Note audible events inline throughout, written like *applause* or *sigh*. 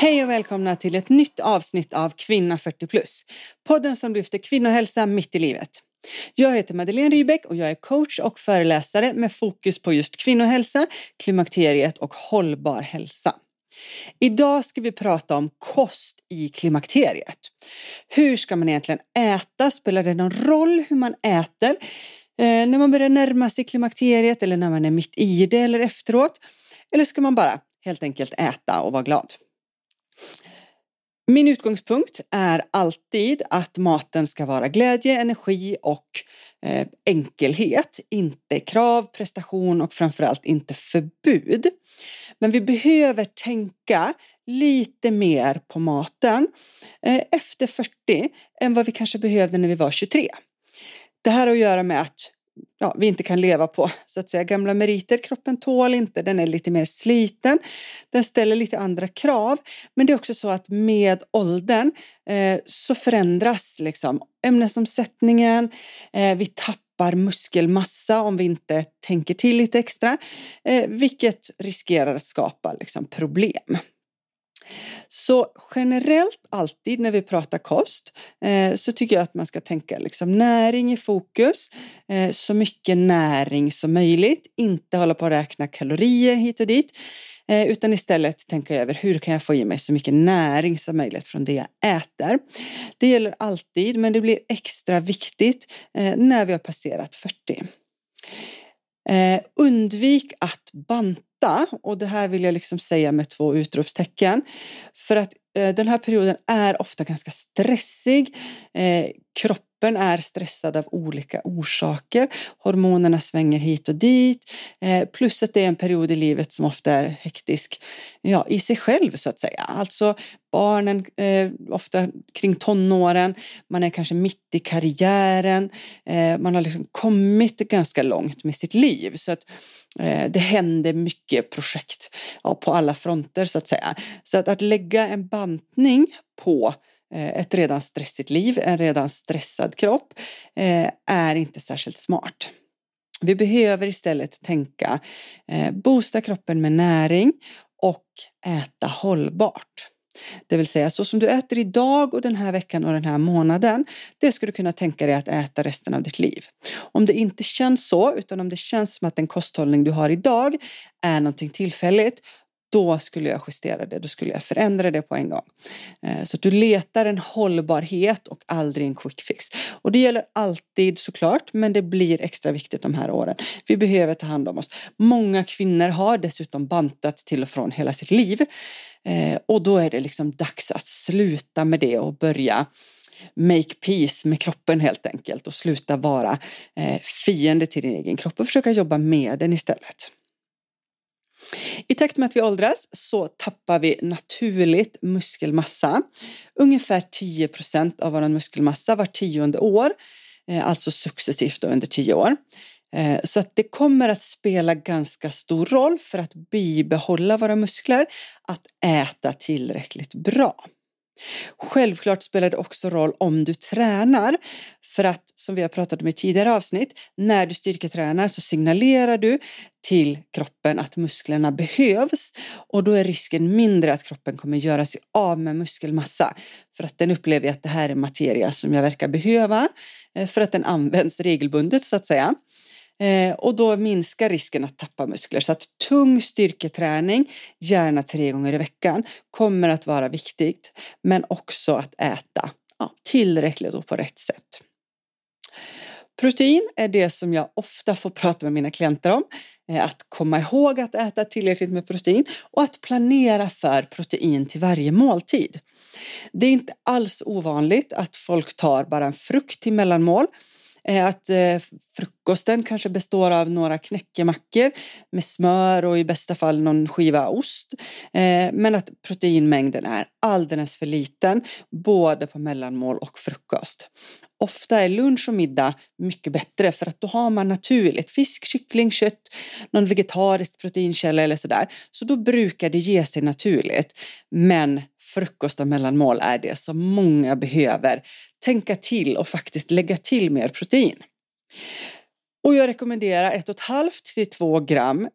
Hej och välkomna till ett nytt avsnitt av Kvinna 40 plus. Podden som lyfter kvinnohälsa mitt i livet. Jag heter Madeleine Rybeck och jag är coach och föreläsare med fokus på just kvinnohälsa, klimakteriet och hållbar hälsa. Idag ska vi prata om kost i klimakteriet. Hur ska man egentligen äta? Spelar det någon roll hur man äter? Eh, när man börjar närma sig klimakteriet eller när man är mitt i det eller efteråt? Eller ska man bara helt enkelt äta och vara glad? Min utgångspunkt är alltid att maten ska vara glädje, energi och eh, enkelhet. Inte krav, prestation och framförallt inte förbud. Men vi behöver tänka lite mer på maten eh, efter 40 än vad vi kanske behövde när vi var 23. Det här har att göra med att ja, vi inte kan leva på så att säga gamla meriter. Kroppen tål inte, den är lite mer sliten. Den ställer lite andra krav. Men det är också så att med åldern eh, så förändras liksom ämnesomsättningen. Eh, vi tappar muskelmassa om vi inte tänker till lite extra, eh, vilket riskerar att skapa liksom, problem. Så generellt alltid när vi pratar kost eh, så tycker jag att man ska tänka liksom näring i fokus. Eh, så mycket näring som möjligt. Inte hålla på att räkna kalorier hit och dit. Eh, utan istället tänka över hur kan jag få i mig så mycket näring som möjligt från det jag äter. Det gäller alltid men det blir extra viktigt eh, när vi har passerat 40. Eh, undvik att banta och det här vill jag liksom säga med två utropstecken. För att eh, den här perioden är ofta ganska stressig. Eh, kroppen är stressad av olika orsaker. Hormonerna svänger hit och dit. Eh, plus att det är en period i livet som ofta är hektisk ja, i sig själv så att säga. Alltså barnen, eh, ofta kring tonåren, man är kanske mitt i karriären, eh, man har liksom kommit ganska långt med sitt liv. Så att eh, det händer mycket projekt ja, på alla fronter så att säga. Så att, att lägga en bantning på Eh, ett redan stressigt liv, en redan stressad kropp, eh, är inte särskilt smart. Vi behöver istället tänka eh, boosta kroppen med näring och äta hållbart. Det vill säga så som du äter idag och den här veckan och den här månaden. Det ska du kunna tänka dig att äta resten av ditt liv. Om det inte känns så utan om det känns som att den kosthållning du har idag är någonting tillfälligt då skulle jag justera det, då skulle jag förändra det på en gång. Eh, så att du letar en hållbarhet och aldrig en quick fix. Och det gäller alltid såklart, men det blir extra viktigt de här åren. Vi behöver ta hand om oss. Många kvinnor har dessutom bantat till och från hela sitt liv. Eh, och då är det liksom dags att sluta med det och börja make peace med kroppen helt enkelt och sluta vara eh, fiende till din egen kropp och försöka jobba med den istället. I takt med att vi åldras så tappar vi naturligt muskelmassa. Ungefär 10 procent av vår muskelmassa var tionde år, eh, alltså successivt under tio år. Eh, så att det kommer att spela ganska stor roll för att bibehålla våra muskler att äta tillräckligt bra. Självklart spelar det också roll om du tränar för att som vi har pratat om i tidigare avsnitt, när du styrketränar så signalerar du till kroppen att musklerna behövs och då är risken mindre att kroppen kommer göra sig av med muskelmassa för att den upplever att det här är materia som jag verkar behöva eh, för att den används regelbundet så att säga. Eh, och då minskar risken att tappa muskler. Så att tung styrketräning, gärna tre gånger i veckan, kommer att vara viktigt. Men också att äta ja, tillräckligt och på rätt sätt. Protein är det som jag ofta får prata med mina klienter om. Eh, att komma ihåg att äta tillräckligt med protein och att planera för protein till varje måltid. Det är inte alls ovanligt att folk tar bara en frukt till mellanmål Eh, att eh, frukosten kanske består av några knäckemackor med smör och i bästa fall någon skiva ost. Eh, men att proteinmängden är alldeles för liten både på mellanmål och frukost. Ofta är lunch och middag mycket bättre för att då har man naturligt fisk, kyckling, kött, någon vegetarisk proteinkälla eller sådär. Så då brukar det ge sig naturligt. Men frukost och mellanmål är det som många behöver tänka till och faktiskt lägga till mer protein. Och jag rekommenderar 1,5 till 2 gram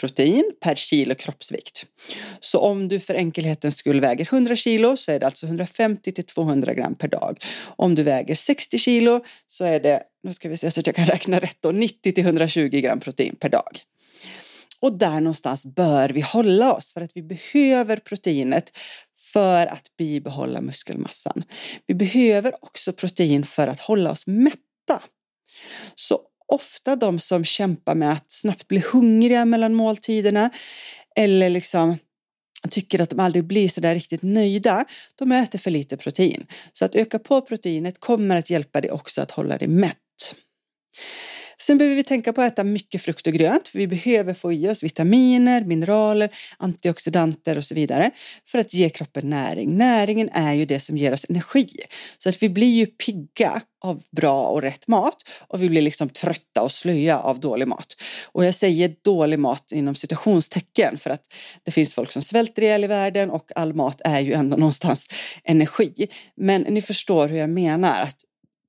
protein per kilo kroppsvikt. Så om du för enkelhetens skull väger 100 kilo så är det alltså 150 till 200 gram per dag. Om du väger 60 kilo så är det, nu ska vi se så att jag kan räkna rätt då, 90 till 120 gram protein per dag. Och där någonstans bör vi hålla oss för att vi behöver proteinet för att bibehålla muskelmassan. Vi behöver också protein för att hålla oss mätta. Så ofta de som kämpar med att snabbt bli hungriga mellan måltiderna eller liksom tycker att de aldrig blir så där riktigt nöjda, de äter för lite protein. Så att öka på proteinet kommer att hjälpa dig också att hålla dig mätt. Sen behöver vi tänka på att äta mycket frukt och grönt. För vi behöver få i oss vitaminer, mineraler, antioxidanter och så vidare för att ge kroppen näring. Näringen är ju det som ger oss energi. Så att vi blir ju pigga av bra och rätt mat och vi blir liksom trötta och slöja av dålig mat. Och jag säger dålig mat inom citationstecken för att det finns folk som svälter ihjäl i världen och all mat är ju ändå någonstans *laughs* energi. Men ni förstår hur jag menar att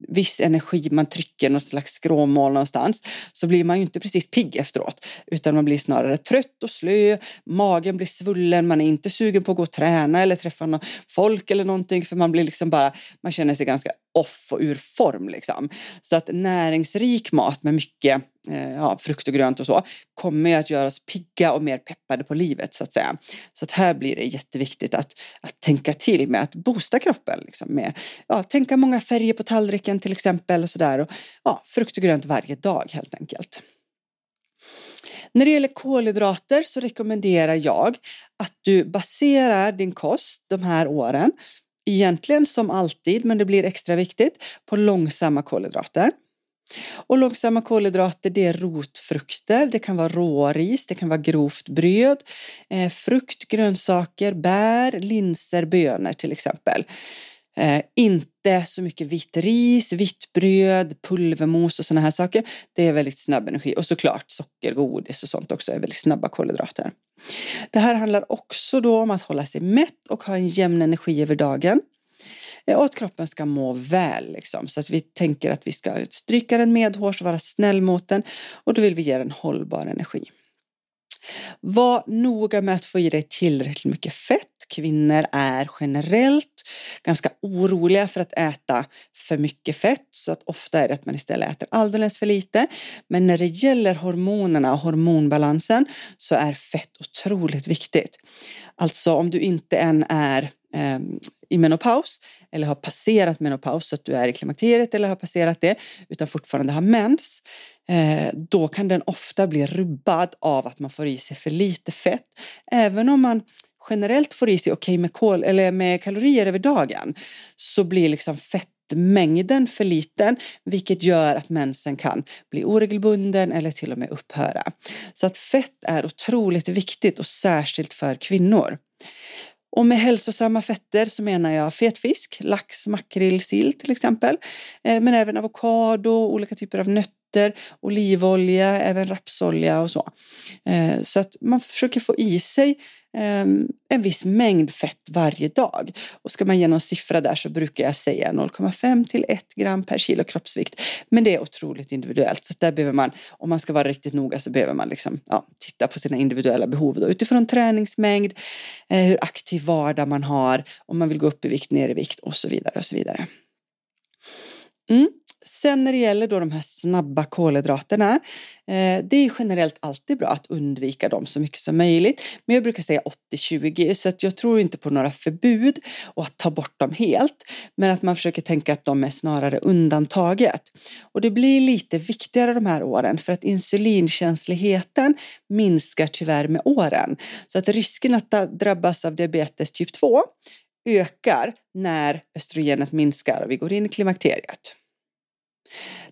viss energi, man trycker något slags skråmål någonstans, så blir man ju inte precis pigg efteråt, utan man blir snarare trött och slö, magen blir svullen, man är inte sugen på att gå och träna eller träffa någon folk eller någonting, för man blir liksom bara, man känner sig ganska off och ur form liksom. Så att näringsrik mat med mycket Eh, ja, frukt och grönt och så kommer ju att göra oss pigga och mer peppade på livet så att säga. Så att här blir det jätteviktigt att, att tänka till med att boosta kroppen liksom med, ja, tänka många färger på tallriken till exempel och sådär och ja, frukt och grönt varje dag helt enkelt. När det gäller kolhydrater så rekommenderar jag att du baserar din kost de här åren egentligen som alltid, men det blir extra viktigt, på långsamma kolhydrater. Och långsamma kolhydrater det är rotfrukter, det kan vara råris, det kan vara grovt bröd, eh, frukt, grönsaker, bär, linser, bönor till exempel. Eh, inte så mycket vitt ris, vitt bröd, pulvermos och sådana här saker. Det är väldigt snabb energi och såklart socker, godis och sånt också är väldigt snabba kolhydrater. Det här handlar också då om att hålla sig mätt och ha en jämn energi över dagen. Och att kroppen ska må väl liksom. Så att vi tänker att vi ska stryka den medhårs och vara snäll mot den och då vill vi ge den hållbar energi. Var noga med att få i dig tillräckligt mycket fett. Kvinnor är generellt ganska oroliga för att äta för mycket fett så att ofta är det att man istället äter alldeles för lite. Men när det gäller hormonerna och hormonbalansen så är fett otroligt viktigt. Alltså om du inte än är ehm, i menopaus eller har passerat menopaus så att du är i klimakteriet eller har passerat det utan fortfarande har mens eh, då kan den ofta bli rubbad av att man får i sig för lite fett. Även om man generellt får i sig okej okay med, kol, eller med kalorier över dagen så blir liksom fettmängden för liten vilket gör att mensen kan bli oregelbunden eller till och med upphöra. Så att fett är otroligt viktigt och särskilt för kvinnor. Och med hälsosamma fetter så menar jag fetfisk, lax, makrill, sill till exempel. Eh, men även avokado, olika typer av nötter olivolja, även rapsolja och så. Eh, så att man försöker få i sig Ehm, en viss mängd fett varje dag. Och ska man ge någon siffra där så brukar jag säga 0,5 till 1 gram per kilo kroppsvikt. Men det är otroligt individuellt så där behöver man, om man ska vara riktigt noga så behöver man liksom, ja, titta på sina individuella behov då, utifrån träningsmängd, eh, hur aktiv vardag man har, om man vill gå upp i vikt, ner i vikt och så vidare och så vidare. Mm. Sen när det gäller då de här snabba kolhydraterna, eh, det är generellt alltid bra att undvika dem så mycket som möjligt. Men jag brukar säga 80-20 så att jag tror inte på några förbud och att ta bort dem helt. Men att man försöker tänka att de är snarare undantaget. Och det blir lite viktigare de här åren för att insulinkänsligheten minskar tyvärr med åren. Så att risken att drabbas av diabetes typ 2 ökar när östrogenet minskar och vi går in i klimakteriet.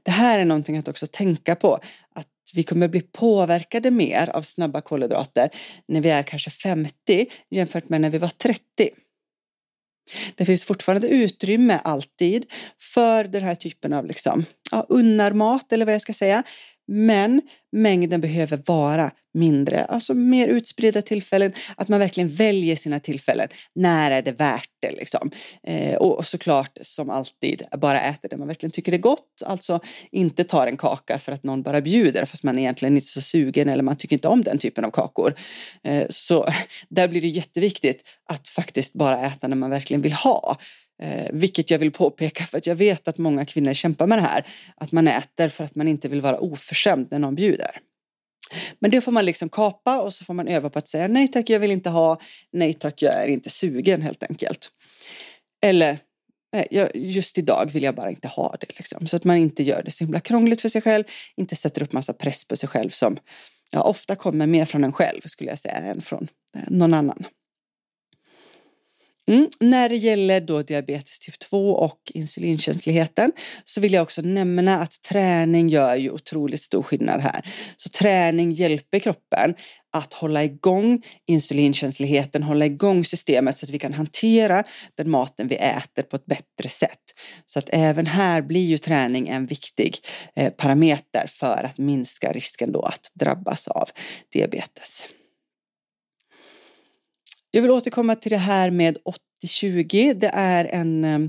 Det här är någonting att också tänka på. Att vi kommer bli påverkade mer av snabba kolhydrater när vi är kanske 50 jämfört med när vi var 30. Det finns fortfarande utrymme alltid för den här typen av liksom, ja, unnarmat eller vad jag ska säga. Men mängden behöver vara mindre, alltså mer utspridda tillfällen, att man verkligen väljer sina tillfällen. När är det värt det liksom? Eh, och såklart som alltid bara äter det man verkligen tycker är gott, alltså inte tar en kaka för att någon bara bjuder fast man egentligen inte är så sugen eller man tycker inte om den typen av kakor. Eh, så *laughs* där blir det jätteviktigt att faktiskt bara äta när man verkligen vill ha. Eh, vilket jag vill påpeka för att jag vet att många kvinnor kämpar med det här. Att man äter för att man inte vill vara oförskämd när någon bjuder. Men det får man liksom kapa och så får man öva på att säga nej tack, jag vill inte ha, nej tack, jag är inte sugen helt enkelt. Eller just idag vill jag bara inte ha det liksom. Så att man inte gör det så himla krångligt för sig själv, inte sätter upp massa press på sig själv som ja, ofta kommer mer från en själv skulle jag säga än från eh, någon annan. Mm. När det gäller då diabetes typ 2 och insulinkänsligheten så vill jag också nämna att träning gör ju otroligt stor skillnad här. Så träning hjälper kroppen att hålla igång insulinkänsligheten, hålla igång systemet så att vi kan hantera den maten vi äter på ett bättre sätt. Så att även här blir ju träning en viktig eh, parameter för att minska risken då att drabbas av diabetes. Jag vill återkomma till det här med 80-20. Det är en eh,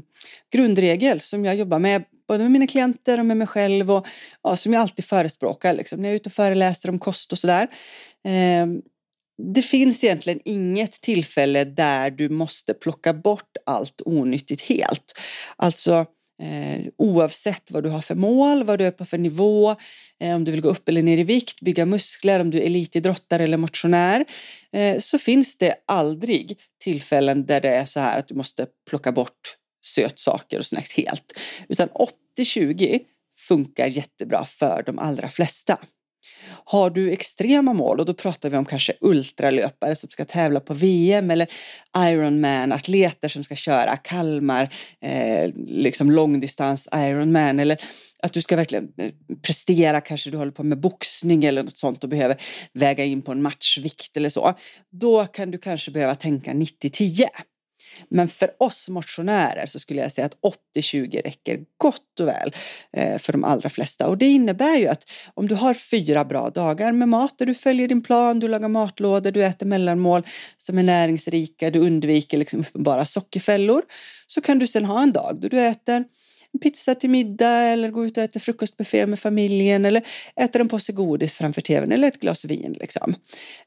grundregel som jag jobbar med både med mina klienter och med mig själv och ja, som jag alltid förespråkar liksom, när jag är ute och föreläser om kost och sådär. Ehm, det finns egentligen inget tillfälle där du måste plocka bort allt onyttigt helt. Alltså Eh, oavsett vad du har för mål, vad du är på för nivå, eh, om du vill gå upp eller ner i vikt, bygga muskler, om du är elitidrottare eller motionär, eh, så finns det aldrig tillfällen där det är så här att du måste plocka bort sötsaker och snacks helt. Utan 80-20 funkar jättebra för de allra flesta. Har du extrema mål och då pratar vi om kanske ultralöpare som ska tävla på VM eller Ironman, atleter som ska köra Kalmar, eh, liksom långdistans Ironman eller att du ska verkligen eh, prestera, kanske du håller på med boxning eller något sånt och behöver väga in på en matchvikt eller så. Då kan du kanske behöva tänka 90-10. Men för oss motionärer så skulle jag säga att 80-20 räcker gott och väl eh, för de allra flesta. Och det innebär ju att om du har fyra bra dagar med mat där du följer din plan, du lagar matlådor, du äter mellanmål som är näringsrika, du undviker liksom *laughs* uppenbara sockerfällor, så kan du sen ha en dag då du äter pizza till middag eller gå ut och äta frukostbuffé med familjen eller äter en påse godis framför tvn eller ett glas vin. Liksom.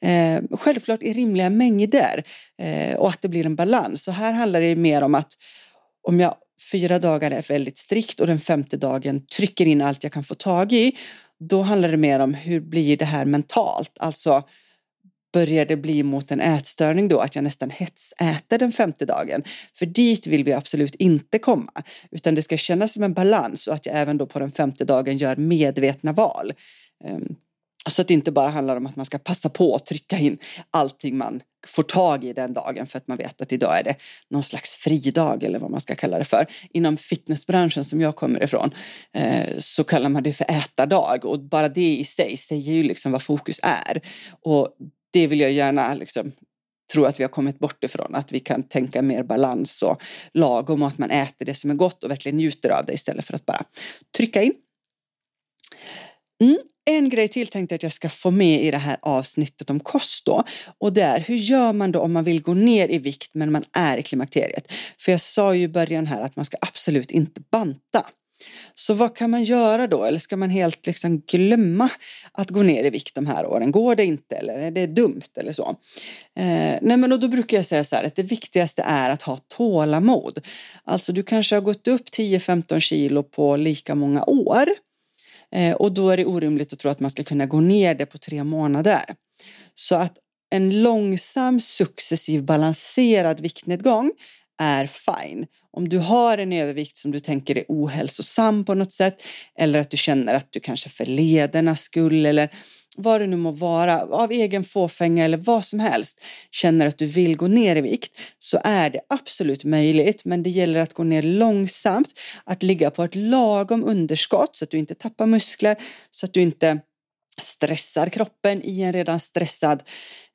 Eh, självklart i rimliga mängder eh, och att det blir en balans. Så här handlar det mer om att om jag fyra dagar är väldigt strikt och den femte dagen trycker in allt jag kan få tag i, då handlar det mer om hur blir det här mentalt? Alltså börjar det bli mot en ätstörning då att jag nästan hetsäter den femte dagen. För dit vill vi absolut inte komma, utan det ska kännas som en balans och att jag även då på den femte dagen gör medvetna val. Ehm, så att det inte bara handlar om att man ska passa på att trycka in allting man får tag i den dagen för att man vet att idag är det någon slags fridag eller vad man ska kalla det för. Inom fitnessbranschen som jag kommer ifrån eh, så kallar man det för ätardag och bara det i sig säger ju liksom vad fokus är. Och det vill jag gärna liksom, tro att vi har kommit bort ifrån. Att vi kan tänka mer balans och lagom och att man äter det som är gott och verkligen njuter av det istället för att bara trycka in. Mm. En grej till tänkte jag att jag ska få med i det här avsnittet om kost då. Och det är hur gör man då om man vill gå ner i vikt men man är i klimakteriet? För jag sa ju i början här att man ska absolut inte banta. Så vad kan man göra då? Eller ska man helt liksom glömma att gå ner i vikt de här åren? Går det inte eller är det dumt eller så? Eh, nej men då brukar jag säga så här att det viktigaste är att ha tålamod. Alltså du kanske har gått upp 10-15 kilo på lika många år. Eh, och då är det orimligt att tro att man ska kunna gå ner det på tre månader. Så att en långsam successiv balanserad viktnedgång är fine. Om du har en övervikt som du tänker är ohälsosam på något sätt eller att du känner att du kanske för ledernas skull eller vad det nu må vara, av egen fåfänga eller vad som helst, känner att du vill gå ner i vikt så är det absolut möjligt. Men det gäller att gå ner långsamt, att ligga på ett lagom underskott så att du inte tappar muskler, så att du inte stressar kroppen i en redan stressad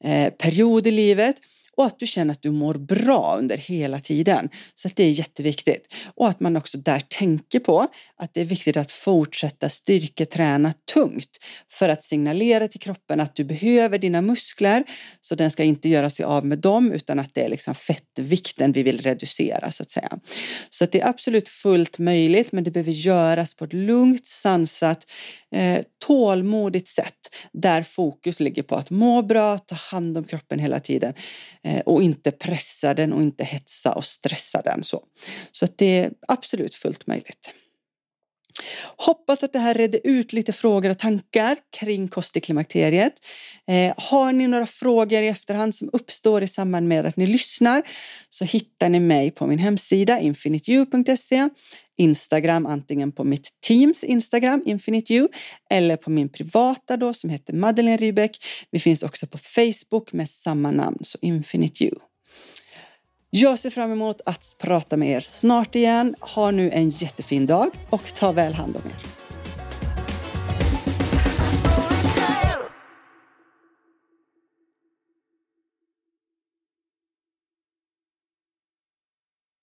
eh, period i livet och att du känner att du mår bra under hela tiden. Så det är jätteviktigt. Och att man också där tänker på att det är viktigt att fortsätta styrketräna tungt för att signalera till kroppen att du behöver dina muskler så den ska inte göra sig av med dem utan att det är liksom fettvikten vi vill reducera så att säga. Så att det är absolut fullt möjligt men det behöver göras på ett lugnt, sansat, eh, tålmodigt sätt där fokus ligger på att må bra, ta hand om kroppen hela tiden Eh, och inte pressa den och inte hetsa och stressa den. Så, så att det är absolut fullt möjligt. Hoppas att det här redde ut lite frågor och tankar kring kost i klimakteriet. Eh, har ni några frågor i efterhand som uppstår i samband med att ni lyssnar så hittar ni mig på min hemsida infinityou.se Instagram, antingen på mitt teams Instagram, Infinite You, eller på min privata då som heter Madeleine Rybeck. Vi finns också på Facebook med samma namn, så Infinite You. Jag ser fram emot att prata med er snart igen. Ha nu en jättefin dag och ta väl hand om er.